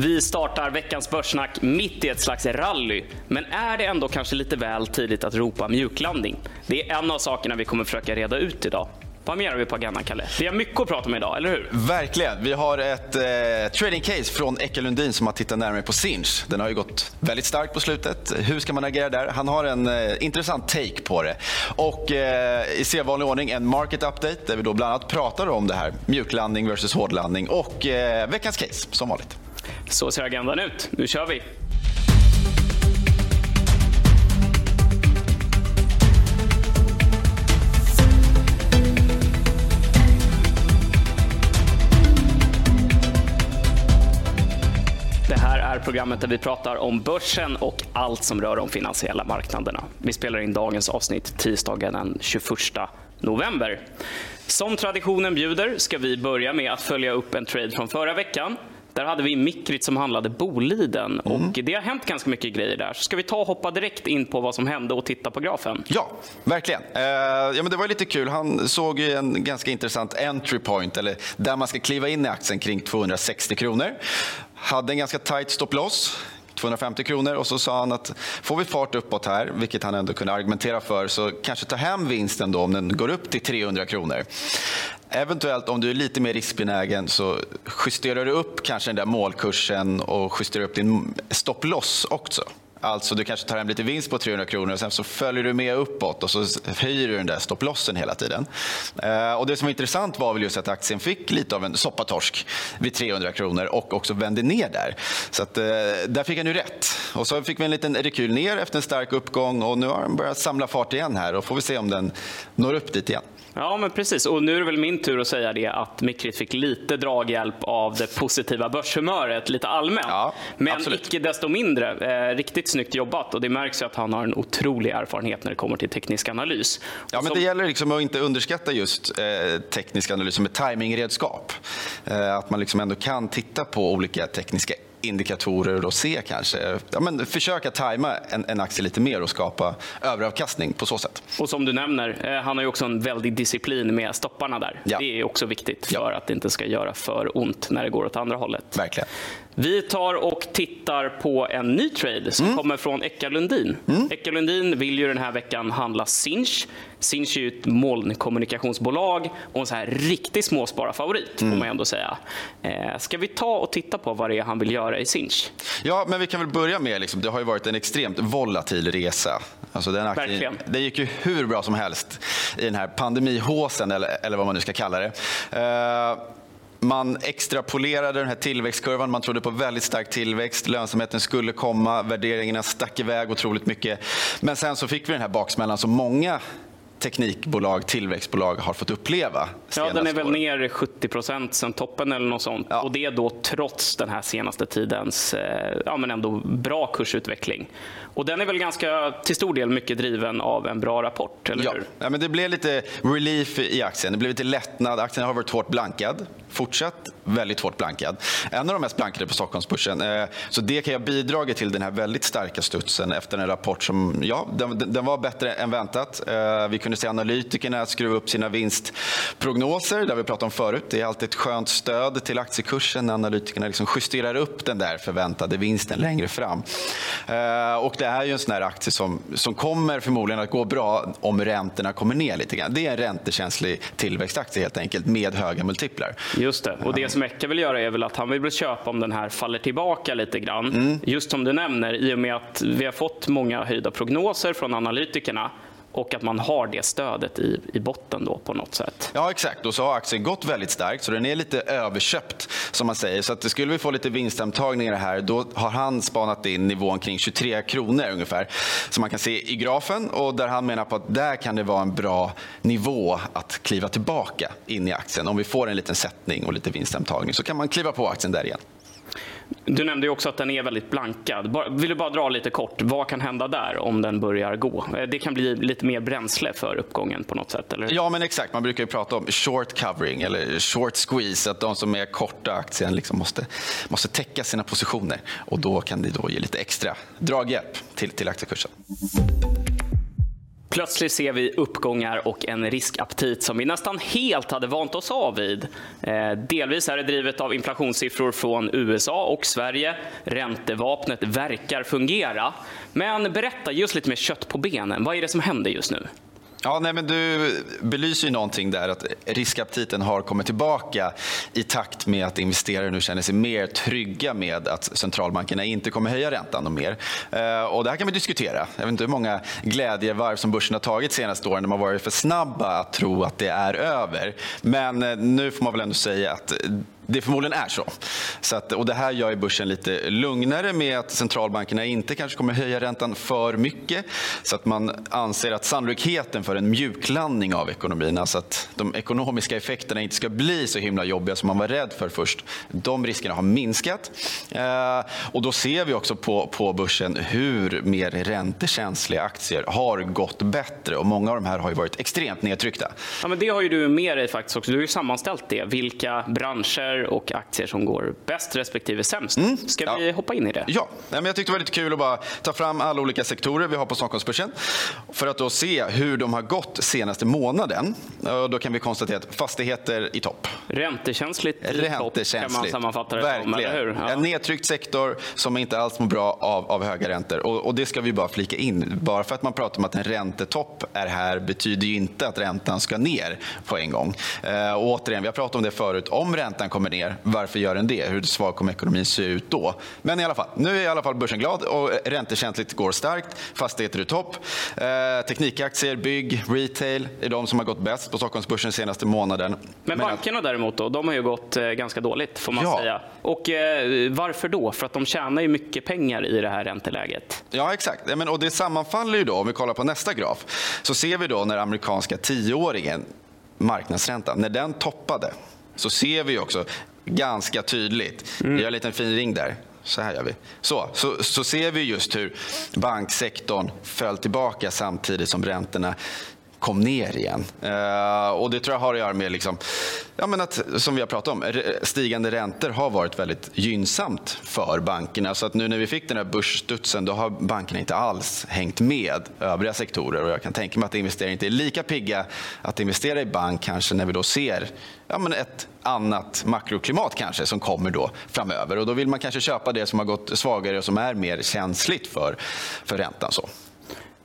Vi startar veckans börssnack mitt i ett slags rally. Men är det ändå kanske lite väl tidigt att ropa mjuklandning? Det är en av sakerna vi kommer försöka reda ut idag. Vad mer har vi på agendan, Kalle? Vi har mycket att prata om idag, eller hur? Verkligen. Vi har ett eh, trading case från Ecke Lundin som har tittat närmare på Sinch. Den har ju gått väldigt starkt på slutet. Hur ska man agera där? Han har en eh, intressant take på det. Och eh, i sedvanlig ordning en market update där vi då bland annat pratar om det här. Mjuklandning versus hårdlandning och eh, veckans case som vanligt. Så ser agendan ut. Nu kör vi! Det här är programmet där vi pratar om börsen och allt som rör de finansiella marknaderna. Vi spelar in dagens avsnitt tisdagen den 21 november. Som traditionen bjuder ska vi börja med att följa upp en trade från förra veckan där hade vi Mikrit som handlade Boliden och mm. det har hänt ganska mycket grejer där. Så ska vi ta och hoppa direkt in på vad som hände och titta på grafen? Ja, verkligen. Eh, ja, men det var lite kul. Han såg ju en ganska intressant entry point, eller där man ska kliva in i aktien kring 260 kronor. Hade en ganska tight stop loss. 250 kronor och så sa han att får vi fart uppåt här, vilket han ändå kunde argumentera för, så kanske ta hem vinsten då om den går upp till 300 kronor. Eventuellt om du är lite mer riskbenägen så justerar du upp kanske den där målkursen och justerar upp din stop loss också. Alltså du kanske tar hem lite vinst på 300 kronor och sen så följer du med uppåt och så höjer du den där stopplossen hela tiden. Eh, och det som var intressant var väl just att aktien fick lite av en soppatorsk vid 300 kronor och också vände ner där. Så att, eh, där fick han ju rätt. Och så fick vi en liten rekyl ner efter en stark uppgång och nu har den börjat samla fart igen här och får vi se om den når upp dit igen. Ja, men precis. Och nu är det väl min tur att säga det att Mikrit fick lite draghjälp av det positiva börshumöret lite allmänt. Ja, men absolut. icke desto mindre, eh, riktigt snyggt jobbat och det märks ju att han har en otrolig erfarenhet när det kommer till teknisk analys. Ja, men det gäller liksom att inte underskatta just eh, teknisk analys som ett timingredskap. Eh, att man liksom ändå kan titta på olika tekniska indikatorer och se kanske. Ja, men försöka tajma en, en aktie lite mer och skapa överavkastning på så sätt. Och som du nämner, eh, han har ju också en väldig disciplin med stopparna där. Ja. Det är också viktigt för ja. att det inte ska göra för ont när det går åt andra hållet. Verkligen. Vi tar och tittar på en ny trade som mm. kommer från Ecka Lundin. Mm. Ecka Lundin vill ju den här veckan handla Sinch. Sinch är ju ett molnkommunikationsbolag och en så här riktig småspararfavorit mm. får man ändå säga. Eh, ska vi ta och titta på vad det är han vill göra i Sinch? Ja, men vi kan väl börja med, liksom, det har ju varit en extremt volatil resa. Alltså den aktien, det gick ju hur bra som helst i den här pandemihåsen eller, eller vad man nu ska kalla det. Eh, man extrapolerade den här tillväxtkurvan. Man trodde på väldigt stark tillväxt. Lönsamheten skulle komma. Värderingarna stack iväg otroligt mycket. Men sen så fick vi den här baksmällan som många teknikbolag, tillväxtbolag har fått uppleva. Ja, den är väl ner 70 procent sen toppen eller något sånt. Ja. Och det då trots den här senaste tidens eh, ja, men ändå bra kursutveckling. Och den är väl ganska till stor del mycket driven av en bra rapport, eller ja. hur? Ja, men det blev lite relief i aktien. Det blev lite lättnad. Aktien har varit hårt blankad. Fortsatt väldigt hårt blankad. En av de mest blankade på Stockholmsbörsen. Eh, så det kan ha bidragit till den här väldigt starka studsen efter en rapport som, ja, den, den var bättre än väntat. Eh, vi kunde se analytikerna skruva upp sina vinstprognoser, har vi pratat om förut. Det är alltid ett skönt stöd till aktiekursen när analytikerna liksom justerar upp den där förväntade vinsten längre fram. Eh, och det är ju en sån här aktie som, som kommer förmodligen att gå bra om räntorna kommer ner lite grann. Det är en räntekänslig tillväxtaktie helt enkelt med höga multiplar. Just det. Och det som Ecke vill göra är väl att han vill köpa om den här faller tillbaka lite grann. Mm. Just som du nämner, i och med att vi har fått många höjda prognoser från analytikerna och att man har det stödet i, i botten då på något sätt. Ja, exakt. Och så har aktien gått väldigt starkt, så den är lite överköpt som man säger. Så att skulle vi få lite vinsthemtagningar här, då har han spanat in nivån kring 23 kronor ungefär, som man kan se i grafen. Och där han menar på att där kan det vara en bra nivå att kliva tillbaka in i aktien. Om vi får en liten sättning och lite vinsthemtagning så kan man kliva på aktien där igen. Du nämnde också att den är väldigt blankad. Vill du bara dra lite kort, vad kan hända där om den börjar gå? Eh, det kan bli lite mer bränsle för uppgången på något sätt, eller? Ja, men exakt. Man brukar ju prata om short covering eller short squeeze, att de som är korta aktien liksom måste, måste täcka sina positioner och då kan det då ge lite extra draghjälp till, till aktiekursen. Plötsligt ser vi uppgångar och en riskaptit som vi nästan helt hade vant oss av vid. Eh, delvis är det drivet av inflationssiffror från USA och Sverige. Räntevapnet verkar fungera. Men berätta, just lite mer kött på benen. Vad är det som händer just nu? Ja, nej, men du belyser ju någonting där, att riskaptiten har kommit tillbaka i takt med att investerare nu känner sig mer trygga med att centralbankerna inte kommer höja räntan och mer. Eh, och det här kan vi diskutera. Jag vet inte hur många glädjevarv som börsen har tagit senaste åren. De har varit för snabba att tro att det är över. Men eh, nu får man väl ändå säga att det förmodligen är så. så att, och det här gör ju börsen lite lugnare med att centralbankerna inte kanske kommer höja räntan för mycket. Så att man anser att sannolikheten för en mjuklandning av ekonomin, alltså att de ekonomiska effekterna inte ska bli så himla jobbiga som man var rädd för först, de riskerna har minskat. Eh, och då ser vi också på, på börsen hur mer räntekänsliga aktier har gått bättre och många av de här har ju varit extremt nedtryckta. Ja, men det har ju du med dig faktiskt också. Du har ju sammanställt det. Vilka branscher och aktier som går bäst respektive sämst. Mm. Ska ja. vi hoppa in i det? Ja, men jag tyckte det var lite kul att bara ta fram alla olika sektorer vi har på Stockholmsbörsen för att då se hur de har gått senaste månaden. Då kan vi konstatera att fastigheter i topp. Räntekänsligt i Räntekänsligt. topp kan man sammanfatta det Verkligen. som, eller hur? Ja. En nedtryckt sektor som inte alls mår bra av, av höga räntor. Och, och, det ska vi bara flika in. Bara för att man pratar om att en räntetopp är här betyder ju inte att räntan ska ner på en gång. Eh, och återigen, vi har pratat om det förut. Om räntan kommer kommer ner. Varför gör den det? Hur svag kommer ekonomin se ut då? Men i alla fall, nu är i alla fall börsen glad och räntekänsligt går starkt. Fastigheter är topp. Eh, teknikaktier, bygg, retail är de som har gått bäst på Stockholmsbörsen senaste månaden. Men bankerna däremot, då, de har ju gått eh, ganska dåligt får man ja. säga. Och eh, varför då? För att de tjänar ju mycket pengar i det här ränteläget. Ja, exakt. Men, och det sammanfaller ju då, om vi kollar på nästa graf, så ser vi då när amerikanska tioåringen marknadsräntan, när den toppade så ser vi också ganska tydligt, mm. vi har en liten fin ring där, så här gör vi. Så, så, så ser vi just hur banksektorn föll tillbaka samtidigt som räntorna kom ner igen. Uh, och Det tror jag har att göra med, liksom, ja, men att, som vi har pratat om, stigande räntor har varit väldigt gynnsamt för bankerna. Så att nu när vi fick den här börsstudsen då har bankerna inte alls hängt med övriga sektorer. Och jag kan tänka mig att investerare inte är lika pigga att investera i bank kanske när vi då ser ja, men ett annat makroklimat kanske som kommer då framöver. Och då vill man kanske köpa det som har gått svagare och som är mer känsligt för, för räntan. Så.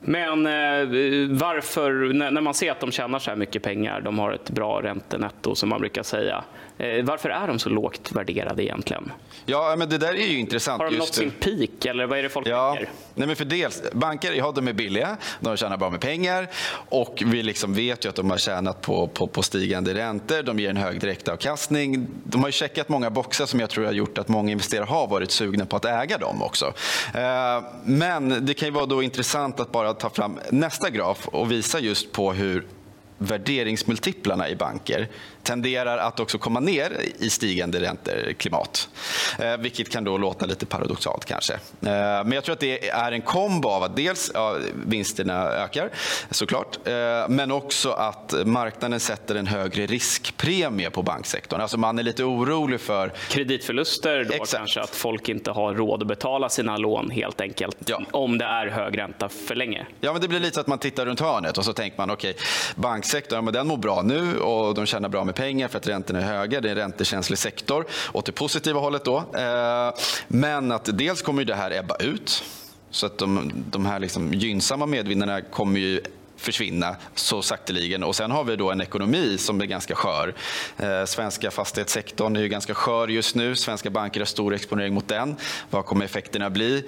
Men eh, varför, när man ser att de tjänar så här mycket pengar, de har ett bra räntenetto som man brukar säga. Eh, varför är de så lågt värderade egentligen? Ja, men det där är ju intressant. Har de nått sin peak eller vad är det folk ja. tänker? Nej, men för dels, banker ja, de är billiga, de tjänar bra med pengar och vi liksom vet ju att de har tjänat på, på, på stigande räntor, de ger en hög direktavkastning. De har ju checkat många boxar som jag tror har gjort att många investerare har varit sugna på att äga dem också. Eh, men det kan ju vara då intressant att bara ta fram nästa graf och visa just på hur värderingsmultiplarna i banker tenderar att också komma ner i stigande ränteklimat. Eh, vilket kan då låta lite paradoxalt kanske. Eh, men jag tror att det är en kombo av att dels ja, vinsterna ökar såklart, eh, men också att marknaden sätter en högre riskpremie på banksektorn. Alltså man är lite orolig för... Kreditförluster då Exakt. kanske, att folk inte har råd att betala sina lån helt enkelt. Ja. Om det är hög ränta för länge. Ja, men det blir lite att man tittar runt hörnet och så tänker man okej, okay, banksektorn, men den mår bra nu och de tjänar bra med med pengar för att räntorna är höga. Det är en räntekänslig sektor åt det positiva hållet. Då. Eh, men att dels kommer det här ebba ut. Så att de, de här liksom gynnsamma medvinnarna kommer ju försvinna så sakteligen. Och sen har vi då en ekonomi som är ganska skör. Eh, svenska fastighetssektorn är ju ganska skör just nu. Svenska banker har stor exponering mot den. Vad kommer effekterna bli?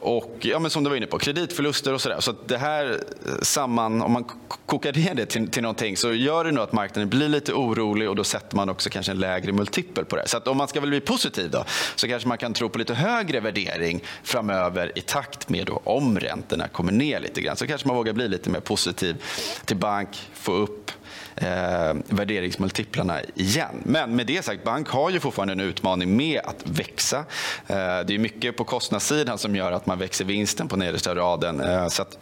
Och ja, men som du var inne på, kreditförluster och sådär. Så det här eh, samman, om man kokar ner det till, till någonting så gör det nog att marknaden blir lite orolig och då sätter man också kanske en lägre multipel på det. Så att om man ska väl bli positiv då så kanske man kan tro på lite högre värdering framöver i takt med då om räntorna kommer ner lite grann. Så kanske man vågar bli lite mer positiv positiv till bank, få upp eh, värderingsmultiplarna igen. Men med det sagt, bank har ju fortfarande en utmaning med att växa. Eh, det är mycket på kostnadssidan som gör att man växer vinsten på nedersta raden. Eh, så att,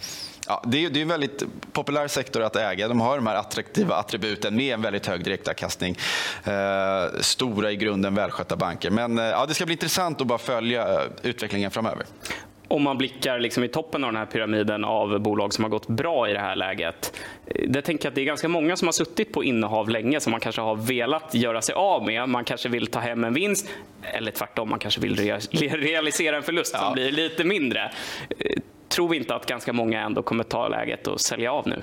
Ja, det, är, det är en väldigt populär sektor att äga. De har de här attraktiva attributen med en väldigt hög direktavkastning. Eh, stora, i grunden välskötta banker. Men eh, ja, det ska bli intressant att bara följa eh, utvecklingen framöver om man blickar liksom i toppen av den här pyramiden av bolag som har gått bra i det här läget. Eh, det tänker jag att det är ganska många som har suttit på innehav länge som man kanske har velat göra sig av med. Man kanske vill ta hem en vinst eller tvärtom, man kanske vill realisera en förlust ja. som blir lite mindre. Eh, tror vi inte att ganska många ändå kommer ta läget och sälja av nu?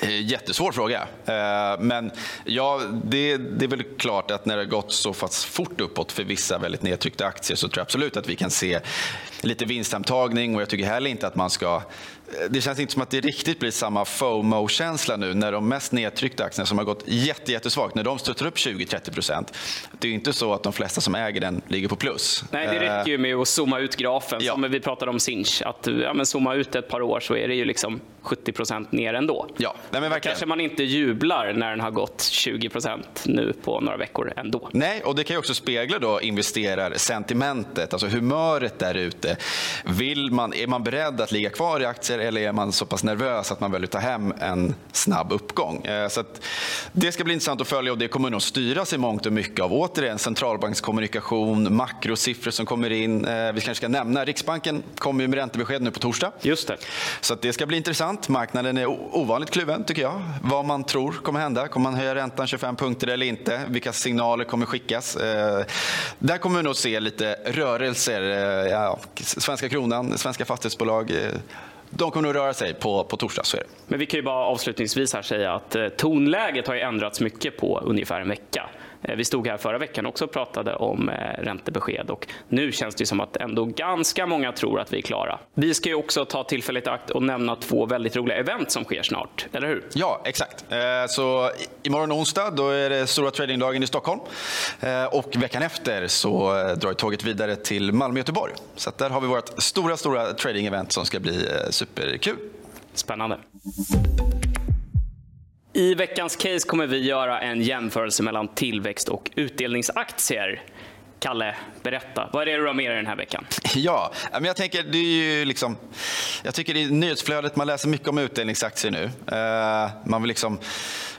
Eh, jättesvår fråga. Eh, men ja, det, det, är väl klart att när det har gått så pass fort uppåt för vissa väldigt nedtryckta aktier så tror jag absolut att vi kan se lite vinsthemtagning och jag tycker heller inte att man ska det känns inte som att det riktigt blir samma FOMO-känsla nu när de mest nedtryckta aktierna som har gått jättesvagt, när de stöter upp 20-30 procent. Det är inte så att de flesta som äger den ligger på plus. Nej, det räcker ju med att zooma ut grafen, ja. som vi pratade om Sinch. Att ja, men zooma ut ett par år så är det ju liksom 70 procent ner ändå. Ja, Nej, men verkligen. kanske man inte jublar när den har gått 20 procent nu på några veckor ändå. Nej, och det kan ju också spegla då investerarsentimentet, alltså humöret där ute. Vill man, är man beredd att ligga kvar i aktier eller är man så pass nervös att man vill ta hem en snabb uppgång? Eh, så det ska bli intressant att följa och det kommer nog styras i mångt och mycket av återigen centralbankskommunikation, makrosiffror som kommer in. Eh, vi kanske ska nämna Riksbanken kommer med räntebesked nu på torsdag. Just det. Så det ska bli intressant. Marknaden är ovanligt kluven tycker jag. Vad man tror kommer hända. Kommer man höja räntan 25 punkter eller inte? Vilka signaler kommer skickas? Eh, där kommer vi nog se lite rörelser. Ja, svenska kronan, svenska fastighetsbolag de kommer nog röra sig på, på torsdag. Så är det. Men vi kan ju bara avslutningsvis här säga att eh, tonläget har ändrats mycket på ungefär en vecka. Eh, vi stod här förra veckan också och pratade om eh, räntebesked och nu känns det som att ändå ganska många tror att vi är klara. Vi ska ju också ta tillfället i akt och nämna två väldigt roliga event som sker snart, eller hur? Ja, exakt. Eh, så imorgon onsdag då är det stora tradingdagen i Stockholm och veckan efter så drar tåget vidare till Malmö och Göteborg. Så där har vi vårt stora, stora trading-event som ska bli superkul. Spännande. I veckans case kommer vi göra en jämförelse mellan tillväxt och utdelningsaktier. Kalle, berätta. Vad är det du har med dig den här veckan? Ja, men jag tänker det är ju liksom... Jag tycker i nyhetsflödet man läser mycket om utdelningsaktier nu. Eh, man vill liksom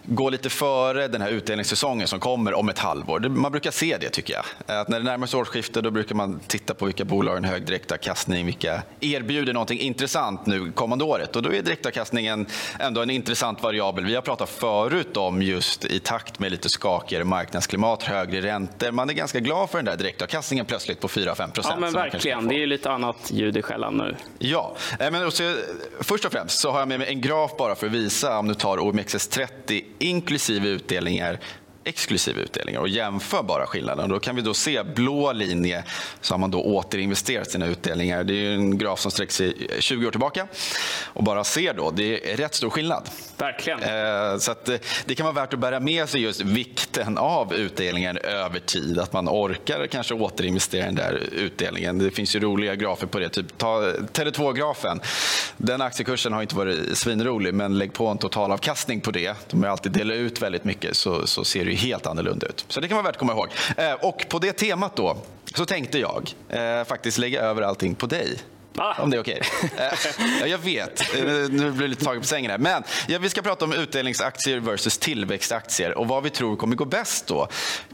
gå lite före den här utdelningssäsongen som kommer om ett halvår. Man brukar se det tycker jag. Att när det närmar sig årsskifte då brukar man titta på vilka bolag har en hög direktavkastning, vilka erbjuder någonting intressant nu kommande året. Och då är direktavkastningen ändå en intressant variabel. Vi har pratat förut om just i takt med lite skakigare marknadsklimat, högre räntor. Man är ganska glad för den där direktavkastningen plötsligt på 4-5 procent. Ja men verkligen, det är ju lite annat ljud i skällan nu. Ja, men också, först och främst så har jag med mig en graf bara för att visa om du tar OMXS30 inklusive utdelningar exklusive utdelningar och jämför bara skillnaden. Då kan vi då se blå linje så har man då återinvesterat sina utdelningar. Det är en graf som sträcker sig 20 år tillbaka och bara ser då, det är rätt stor skillnad. Verkligen. Eh, så att det kan vara värt att bära med sig just vikten av utdelningen över tid. Att man orkar kanske återinvestera den där utdelningen. Det finns ju roliga grafer på det. Typ, ta Tele2-grafen. Den aktiekursen har inte varit svinrolig men lägg på en totalavkastning på det. De har alltid delat ut väldigt mycket så, så ser det helt annorlunda ut. Så det kan vara värt att komma ihåg. Eh, och på det temat då så tänkte jag eh, faktiskt lägga över allting på dig. Ah. Om det är okej. Okay. Eh, jag vet, nu blir det lite taget på sängen här. Men ja, vi ska prata om utdelningsaktier versus tillväxtaktier och vad vi tror kommer gå bäst då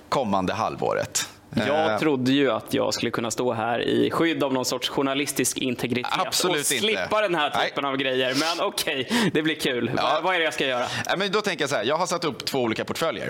kommande halvåret. Jag trodde ju att jag skulle kunna stå här i skydd av någon sorts journalistisk integritet Absolut och slippa inte. den här typen Nej. av grejer. Men okej, okay, det blir kul. Ja. Vad är det jag ska göra? Men då tänker jag så här, jag har satt upp två olika portföljer.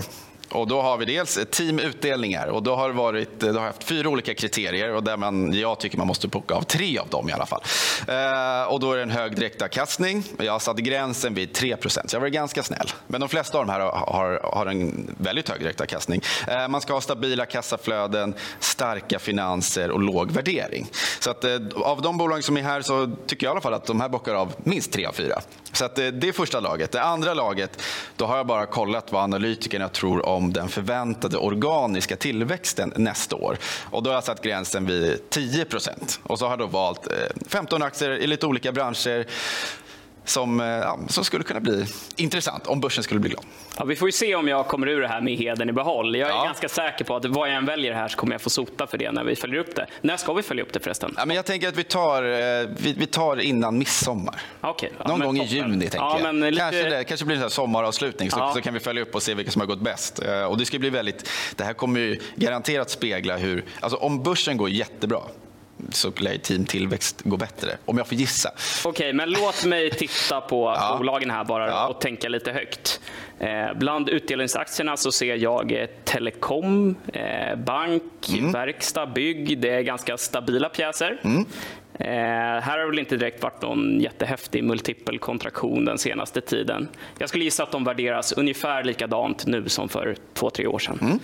Och då har vi dels teamutdelningar. och då har det, varit, det har haft fyra olika kriterier och där man, jag tycker man måste plocka av tre av dem i alla fall. Eh, och då är det en hög direktavkastning. Jag har satt gränsen vid 3 så jag har varit ganska snäll. Men de flesta av de här har, har en väldigt hög direktavkastning. Eh, man ska ha stabila kassaflöden, starka finanser och låg värdering. Så att, eh, av de bolag som är här så tycker jag i alla fall att de här bockar av minst tre av fyra. Så att, eh, det är första laget. Det andra laget, då har jag bara kollat vad analytikerna tror om den förväntade organiska tillväxten nästa år. Och då har jag satt gränsen vid 10% Och så har jag då valt eh, 15 aktier i lite olika branscher som, eh, ja, som skulle kunna bli intressant om börsen skulle bli glad. Ja, vi får ju se om jag kommer ur det här med heden i behåll. Jag är ja. ganska säker på att vad jag än väljer här så kommer jag få sota för det när vi följer upp det. När ska vi följa upp det förresten? Ja, men jag tänker att vi tar, eh, vi, vi tar innan midsommar. Okay. Ja, Någon gång toppen. i juni tänker ja, jag. Lite... Kanske, det, kanske blir en sommaravslutning så, så kan vi följa upp och se vilka som har gått bäst. Eh, och det ska bli väldigt, det här kommer ju garanterat spegla hur, alltså om börsen går jättebra så lär Team Tillväxt gå bättre, om jag får gissa. Okej, okay, men låt mig titta på ja. bolagen här bara ja. och tänka lite högt. Eh, bland utdelningsaktierna så ser jag eh, telekom, eh, bank, mm. verkstad, bygg. Det är ganska stabila pjäser. Mm. Eh, här har väl inte direkt varit någon jättehäftig multipel kontraktion den senaste tiden. Jag skulle gissa att de värderas ungefär likadant nu som för två, tre år sedan. Mm.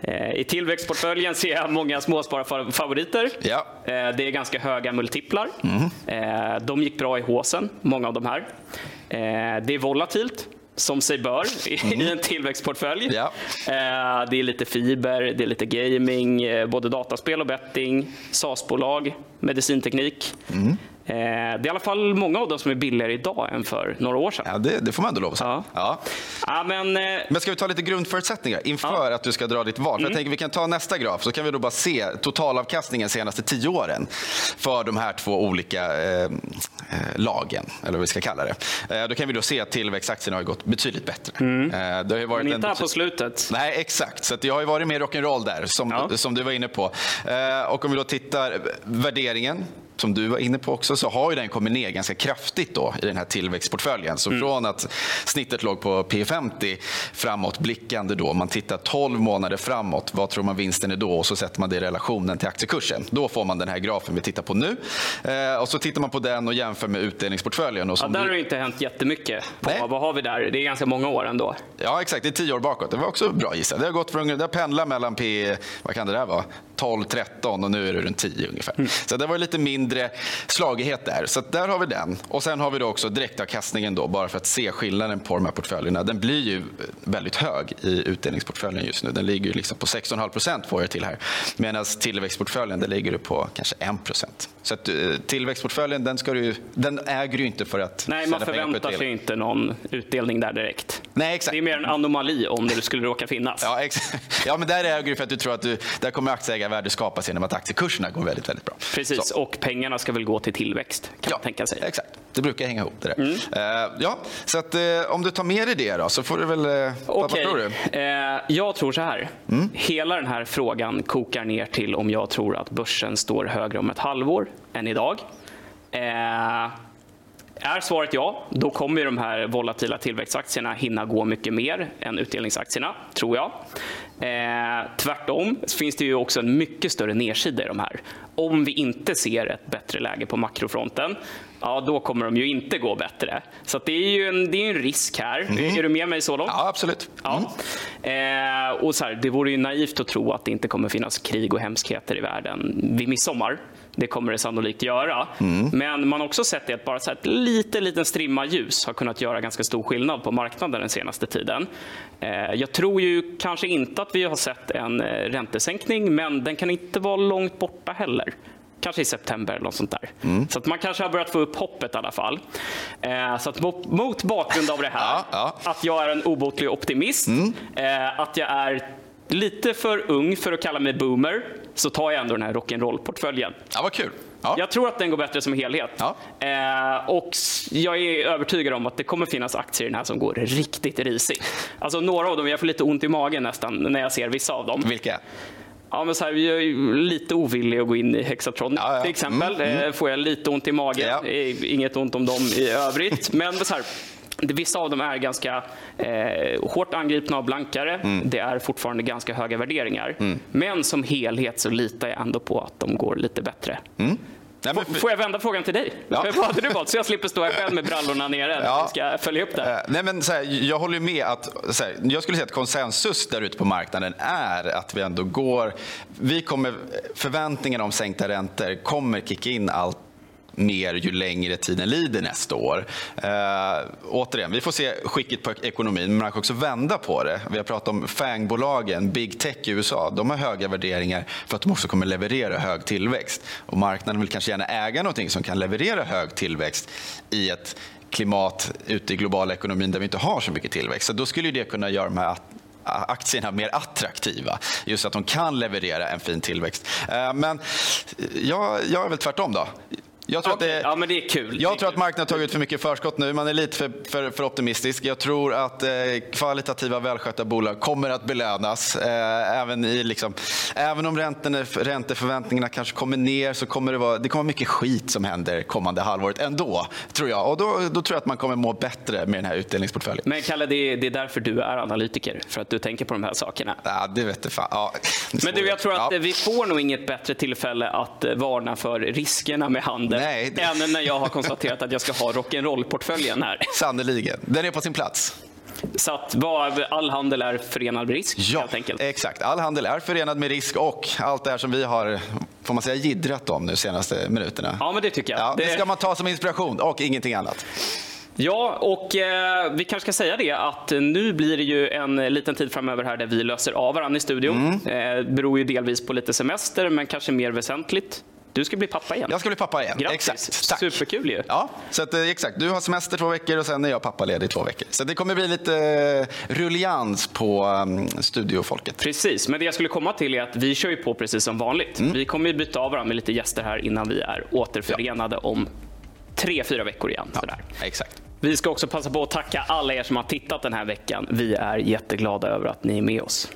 Eh, I tillväxtportföljen ser jag många småspararfavoriter. Ja. Eh, det är ganska höga multiplar. Mm. Eh, de gick bra i håsen, många av de här. Eh, det är volatilt som sig bör mm. i en tillväxtportfölj. Ja. Eh, det är lite fiber, det är lite gaming, eh, både dataspel och betting, SAS-bolag, medicinteknik. Mm. Eh, det är i alla fall många av dem som är billigare idag än för några år sedan. Ja, det, det får man ändå lov att säga. Ja. Ja. ja. men, men ska vi ta lite grundförutsättningar inför att du ska dra ditt val? Mm. jag tänker vi kan ta nästa graf så kan vi då bara se totalavkastningen senaste tio åren för de här två olika lagen, eller vad vi ska kalla det. Eh, då kan vi då se att tillväxtaktierna har gått betydligt bättre. Mm. Eh, det har varit Men inte här på slutet. Nej, exakt. Så det har ju varit mer rock'n'roll där, som, ja. som du var inne på. Och om vi då tittar värderingen som du var inne på också, så har ju den kommit ner ganska kraftigt då i den här tillväxtportföljen. Så mm. från att snittet låg på P50 framåtblickande då, man tittar 12 månader framåt, vad tror man vinsten är då? Och så sätter man det i relationen till aktiekursen. Då får man den här grafen vi tittar på nu. Eh, och så tittar man på den och jämför med utdelningsportföljen. Och ja, där har det inte hänt jättemycket. På, vad har vi där? Det är ganska många år ändå. Ja, exakt. Det är tio år bakåt. Det var också bra gissat. Det har gått från, det har pendlat mellan P, vad kan det där vara? 12, 13 och nu är det runt 10 ungefär. Mm. Så det var lite mindre slagighet där. Så där har vi den. Och sen har vi då också direktavkastningen då, bara för att se skillnaden på de här portföljerna. Den blir ju väldigt hög i utdelningsportföljen just nu. Den ligger ju liksom på 6,5 procent får jag till här. Medan tillväxtportföljen där ligger på kanske 1 procent. Så att, eh, tillväxtportföljen den, ska du, den äger du inte för att Nej, man förväntar sig inte någon utdelning där direkt. Nej, exakt. Det är mer en anomali om det skulle råka finnas. Ja, exakt. ja men där äger du för att du tror att du, där kommer aktieägarvärde skapas genom att aktiekurserna går väldigt, väldigt bra. Precis, Så. och pengarna ska väl gå till tillväxt kan ja, man tänka sig. Exakt. Det brukar hänga ihop det där. Mm. Uh, ja, så att, uh, om du tar med dig det då så får du väl... Uh, okay. Vad tror du? Uh, jag tror så här. Mm. Hela den här frågan kokar ner till om jag tror att börsen står högre om ett halvår än idag. Är svaret ja, då kommer de här volatila tillväxtaktierna hinna gå mycket mer än utdelningsaktierna, tror jag. Eh, tvärtom finns det ju också en mycket större nedsida i de här. Om vi inte ser ett bättre läge på makrofronten, ja då kommer de ju inte gå bättre. Så det är ju en, det är en risk här. Mm. Är du med mig så långt? Ja, absolut. Mm. Ja. Eh, och så här, det vore ju naivt att tro att det inte kommer finnas krig och hemskheter i världen vid midsommar. Det kommer det sannolikt göra. Mm. Men man har också sett att bara så ett lite, liten strimma ljus har kunnat göra ganska stor skillnad på marknaden den senaste tiden. Eh, jag tror ju kanske inte att vi har sett en eh, räntesänkning, men den kan inte vara långt borta heller kanske i september eller något sånt där. Mm. Så att man kanske har börjat få upp hoppet i alla fall. Eh, så att mot, mot, bakgrund av det här, ja, ja. att jag är en obotlig optimist, mm. eh, att jag är lite för ung för att kalla mig boomer, så tar jag ändå den här rock'n'roll-portföljen. Ja, vad kul. Ja. Jag tror att den går bättre som helhet. Ja. Eh, och jag är övertygad om att det kommer finnas aktier i den här som går riktigt risigt. Alltså några av dem, jag får lite ont i magen nästan när jag ser vissa av dem. Vilka? Ja, men så här, jag är lite ovillig att gå in i Hexatron ja, ja. till exempel. Mm, mm. Får jag lite ont i magen. Ja. Inget ont om dem i övrigt. men så här, Vissa av dem är ganska eh, hårt angripna av blankare. Mm. Det är fortfarande ganska höga värderingar. Mm. Men som helhet så litar jag ändå på att de går lite bättre. Mm. Nej, men... Får jag vända frågan till dig? Ja. Vad hade du valt? Så jag slipper stå här själv med brallorna nere. Ja. Ska följa upp det. Eh, nej, men så här, jag håller med att här, jag skulle säga att konsensus där ute på marknaden är att vi ändå går... Vi kommer, förväntningarna om sänkta räntor kommer kicka in allt mer ju längre tiden lider nästa år. Eh, återigen, vi får se skicket på ekonomin, men man kan också vända på det. Vi har pratat om FANG-bolagen, Big Tech i USA. De har höga värderingar för att de också kommer leverera hög tillväxt. Och marknaden vill kanske gärna äga någonting som kan leverera hög tillväxt i ett klimat ute i globala ekonomin där vi inte har så mycket tillväxt. Så då skulle det kunna göra de här aktierna mer attraktiva. Just att de kan leverera en fin tillväxt. Eh, men jag, jag är väl tvärtom då jag tror, okay. att, det, ja, men det är kul. Jag tror att marknaden tagit ut för mycket förskott nu. Man är lite för, för, för optimistisk. Jag tror att eh, kvalitativa, välskötta bolag kommer att belönas. Eh, även, i, liksom, även om räntorna, ränteförväntningarna kanske kommer ner så kommer det vara det kommer mycket skit som händer kommande halvåret ändå. Tror jag. Och då, då tror jag att man kommer må bättre med den här utdelningsportföljen. Men Kalle, det är, det är därför du är analytiker. För att du tänker på de här sakerna. Ja, det vet fan. Ja, Men du, jag tror att ja. vi får nog inget bättre tillfälle att eh, varna för riskerna med handel Nej, det- än när jag har konstaterat att jag ska ha rock'n'roll-portföljen här. Sannoliken. Den är på sin plats. Så att all handel är förenad med risk, Ja, helt enkelt. exakt. All handel är förenad med risk och allt det här som vi har, får man säga, jiddrat om nu senaste minuterna. Ja, men det tycker jag. Ja, det Det- ska man ta som inspiration och ingenting annat. Ja, och eh, vi kanske ska säga det att nu blir det ju en liten tid framöver här där vi löser av varandra i studion. Mm. Eh, beror ju delvis på lite semester, men kanske mer väsentligt. Du ska bli pappa igen. Jag ska bli pappa igen. Grattis! Exakt. Tack. Superkul ju. Ja, så att, eh, exakt. Du har semester två veckor och sen är jag pappaledig två veckor. Så det kommer bli lite eh, rullians på um, studiofolket. Precis, men det jag skulle komma till är att vi kör ju på precis som vanligt. Mm. Vi kommer ju byta av varandra med lite gäster här innan vi är återförenade om tre, fyra veckor igen. Sådär. Exakt. Vi ska också passa på att tacka alla er som har tittat den här veckan. Vi är jätteglada över att ni är med oss.